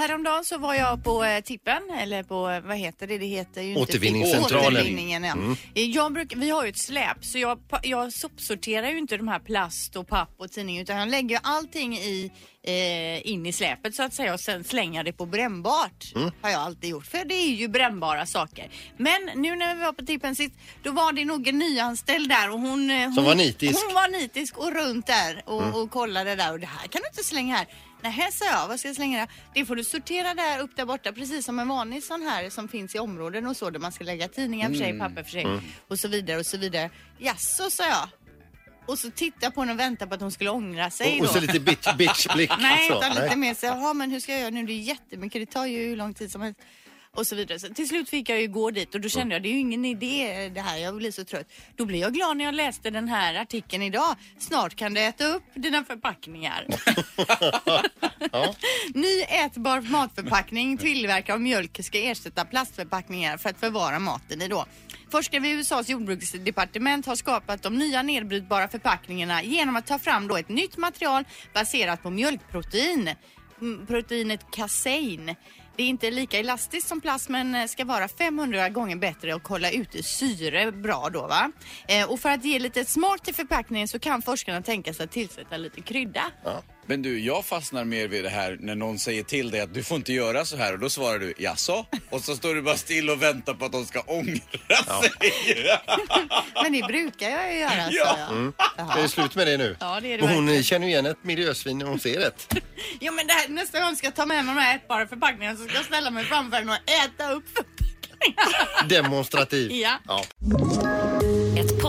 Häromdagen så var jag på eh, tippen, eller på, eh, vad heter det? Det heter ju inte Återvinningscentralen. Återvinningen, ja. Eh, Jag bruk, vi har ju ett släp så jag, pa- jag sopsorterar ju inte de här plast och papp och tidningar utan jag lägger ju allting i, eh, in i släpet så att säga och sen slänger det på brännbart. Har jag alltid gjort för det är ju brännbara saker. Men nu när vi var på tippen sist då var det nog en nyanställd där och hon... eh, hon var nitisk. Hon var nitisk och runt där och, och kollade där och det här kan du inte slänga här. Nej, sa jag. Vad ska jag slänga det? Det får du sortera där upp där borta precis som en vanlig sån här som finns i områden och så där man ska lägga tidningar för sig, papper för sig och så vidare och så vidare. Jaså, sa jag. Och så tittade jag på henne och väntade på att hon skulle ångra sig Och, och då. så lite bitch, bitch-blick. Nej, så. utan lite mer så, jaha men hur ska jag göra nu? Det är jättemycket, det tar ju hur lång tid som helst. Och så vidare. Så till slut fick jag ju gå dit och då kände jag det är ju ingen idé det här, jag blir så trött. Då blev jag glad när jag läste den här artikeln idag. Snart kan du äta upp dina förpackningar. Ny ätbar matförpackning tillverkad av mjölk ska ersätta plastförpackningar för att förvara maten i då. Forskare vid USAs jordbruksdepartement har skapat de nya nedbrytbara förpackningarna genom att ta fram då ett nytt material baserat på mjölkprotein. Proteinet kasein. Det är inte lika elastiskt som plast men eh, ska vara 500 gånger bättre och hålla ute syre bra då va. Eh, och för att ge lite smak till förpackningen så kan forskarna tänka sig att tillsätta lite krydda. Men du, jag fastnar mer vid det här när någon säger till dig att du får inte göra så här och då svarar du jaså? Och så står du bara still och väntar på att de ska ångra sig. Men det brukar jag ju göra sa Ja. jag. Är det slut med det nu? Ja, det är det Men hon verkligen. känner ju igen ett miljösvin när hon ser det. Ja men det här, nästa gång ska jag ta med mig de här ätbara förpackningarna så ska jag ställa mig framför henne och äta upp förpackningarna. Demonstrativ. Ja. ja.